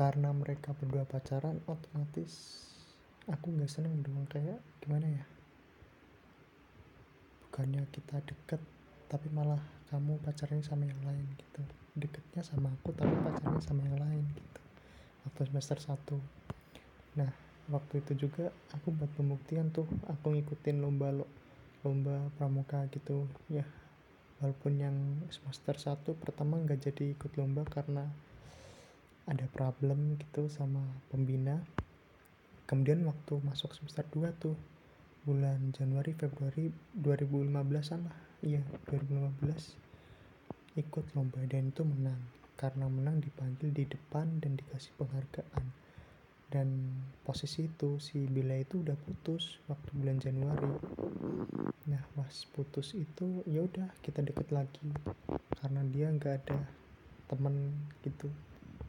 karena mereka berdua pacaran otomatis aku nggak seneng dong kayak gimana ya? Bukannya kita deket tapi malah kamu pacarnya sama yang lain gitu. Deketnya sama aku tapi pacarnya sama yang lain gitu waktu semester 1 nah waktu itu juga aku buat pembuktian tuh aku ngikutin lomba lo lomba pramuka gitu ya. Walaupun yang semester 1 pertama nggak jadi ikut lomba karena ada problem gitu sama pembina. Kemudian waktu masuk semester 2 tuh bulan Januari Februari 2015an lah. Iya 2015 ikut lomba dan itu menang. Karena menang dipanggil di depan dan dikasih penghargaan. Dan posisi itu si Bila itu udah putus waktu bulan Januari. Nah pas putus itu ya udah kita deket lagi. Karena dia nggak ada temen gitu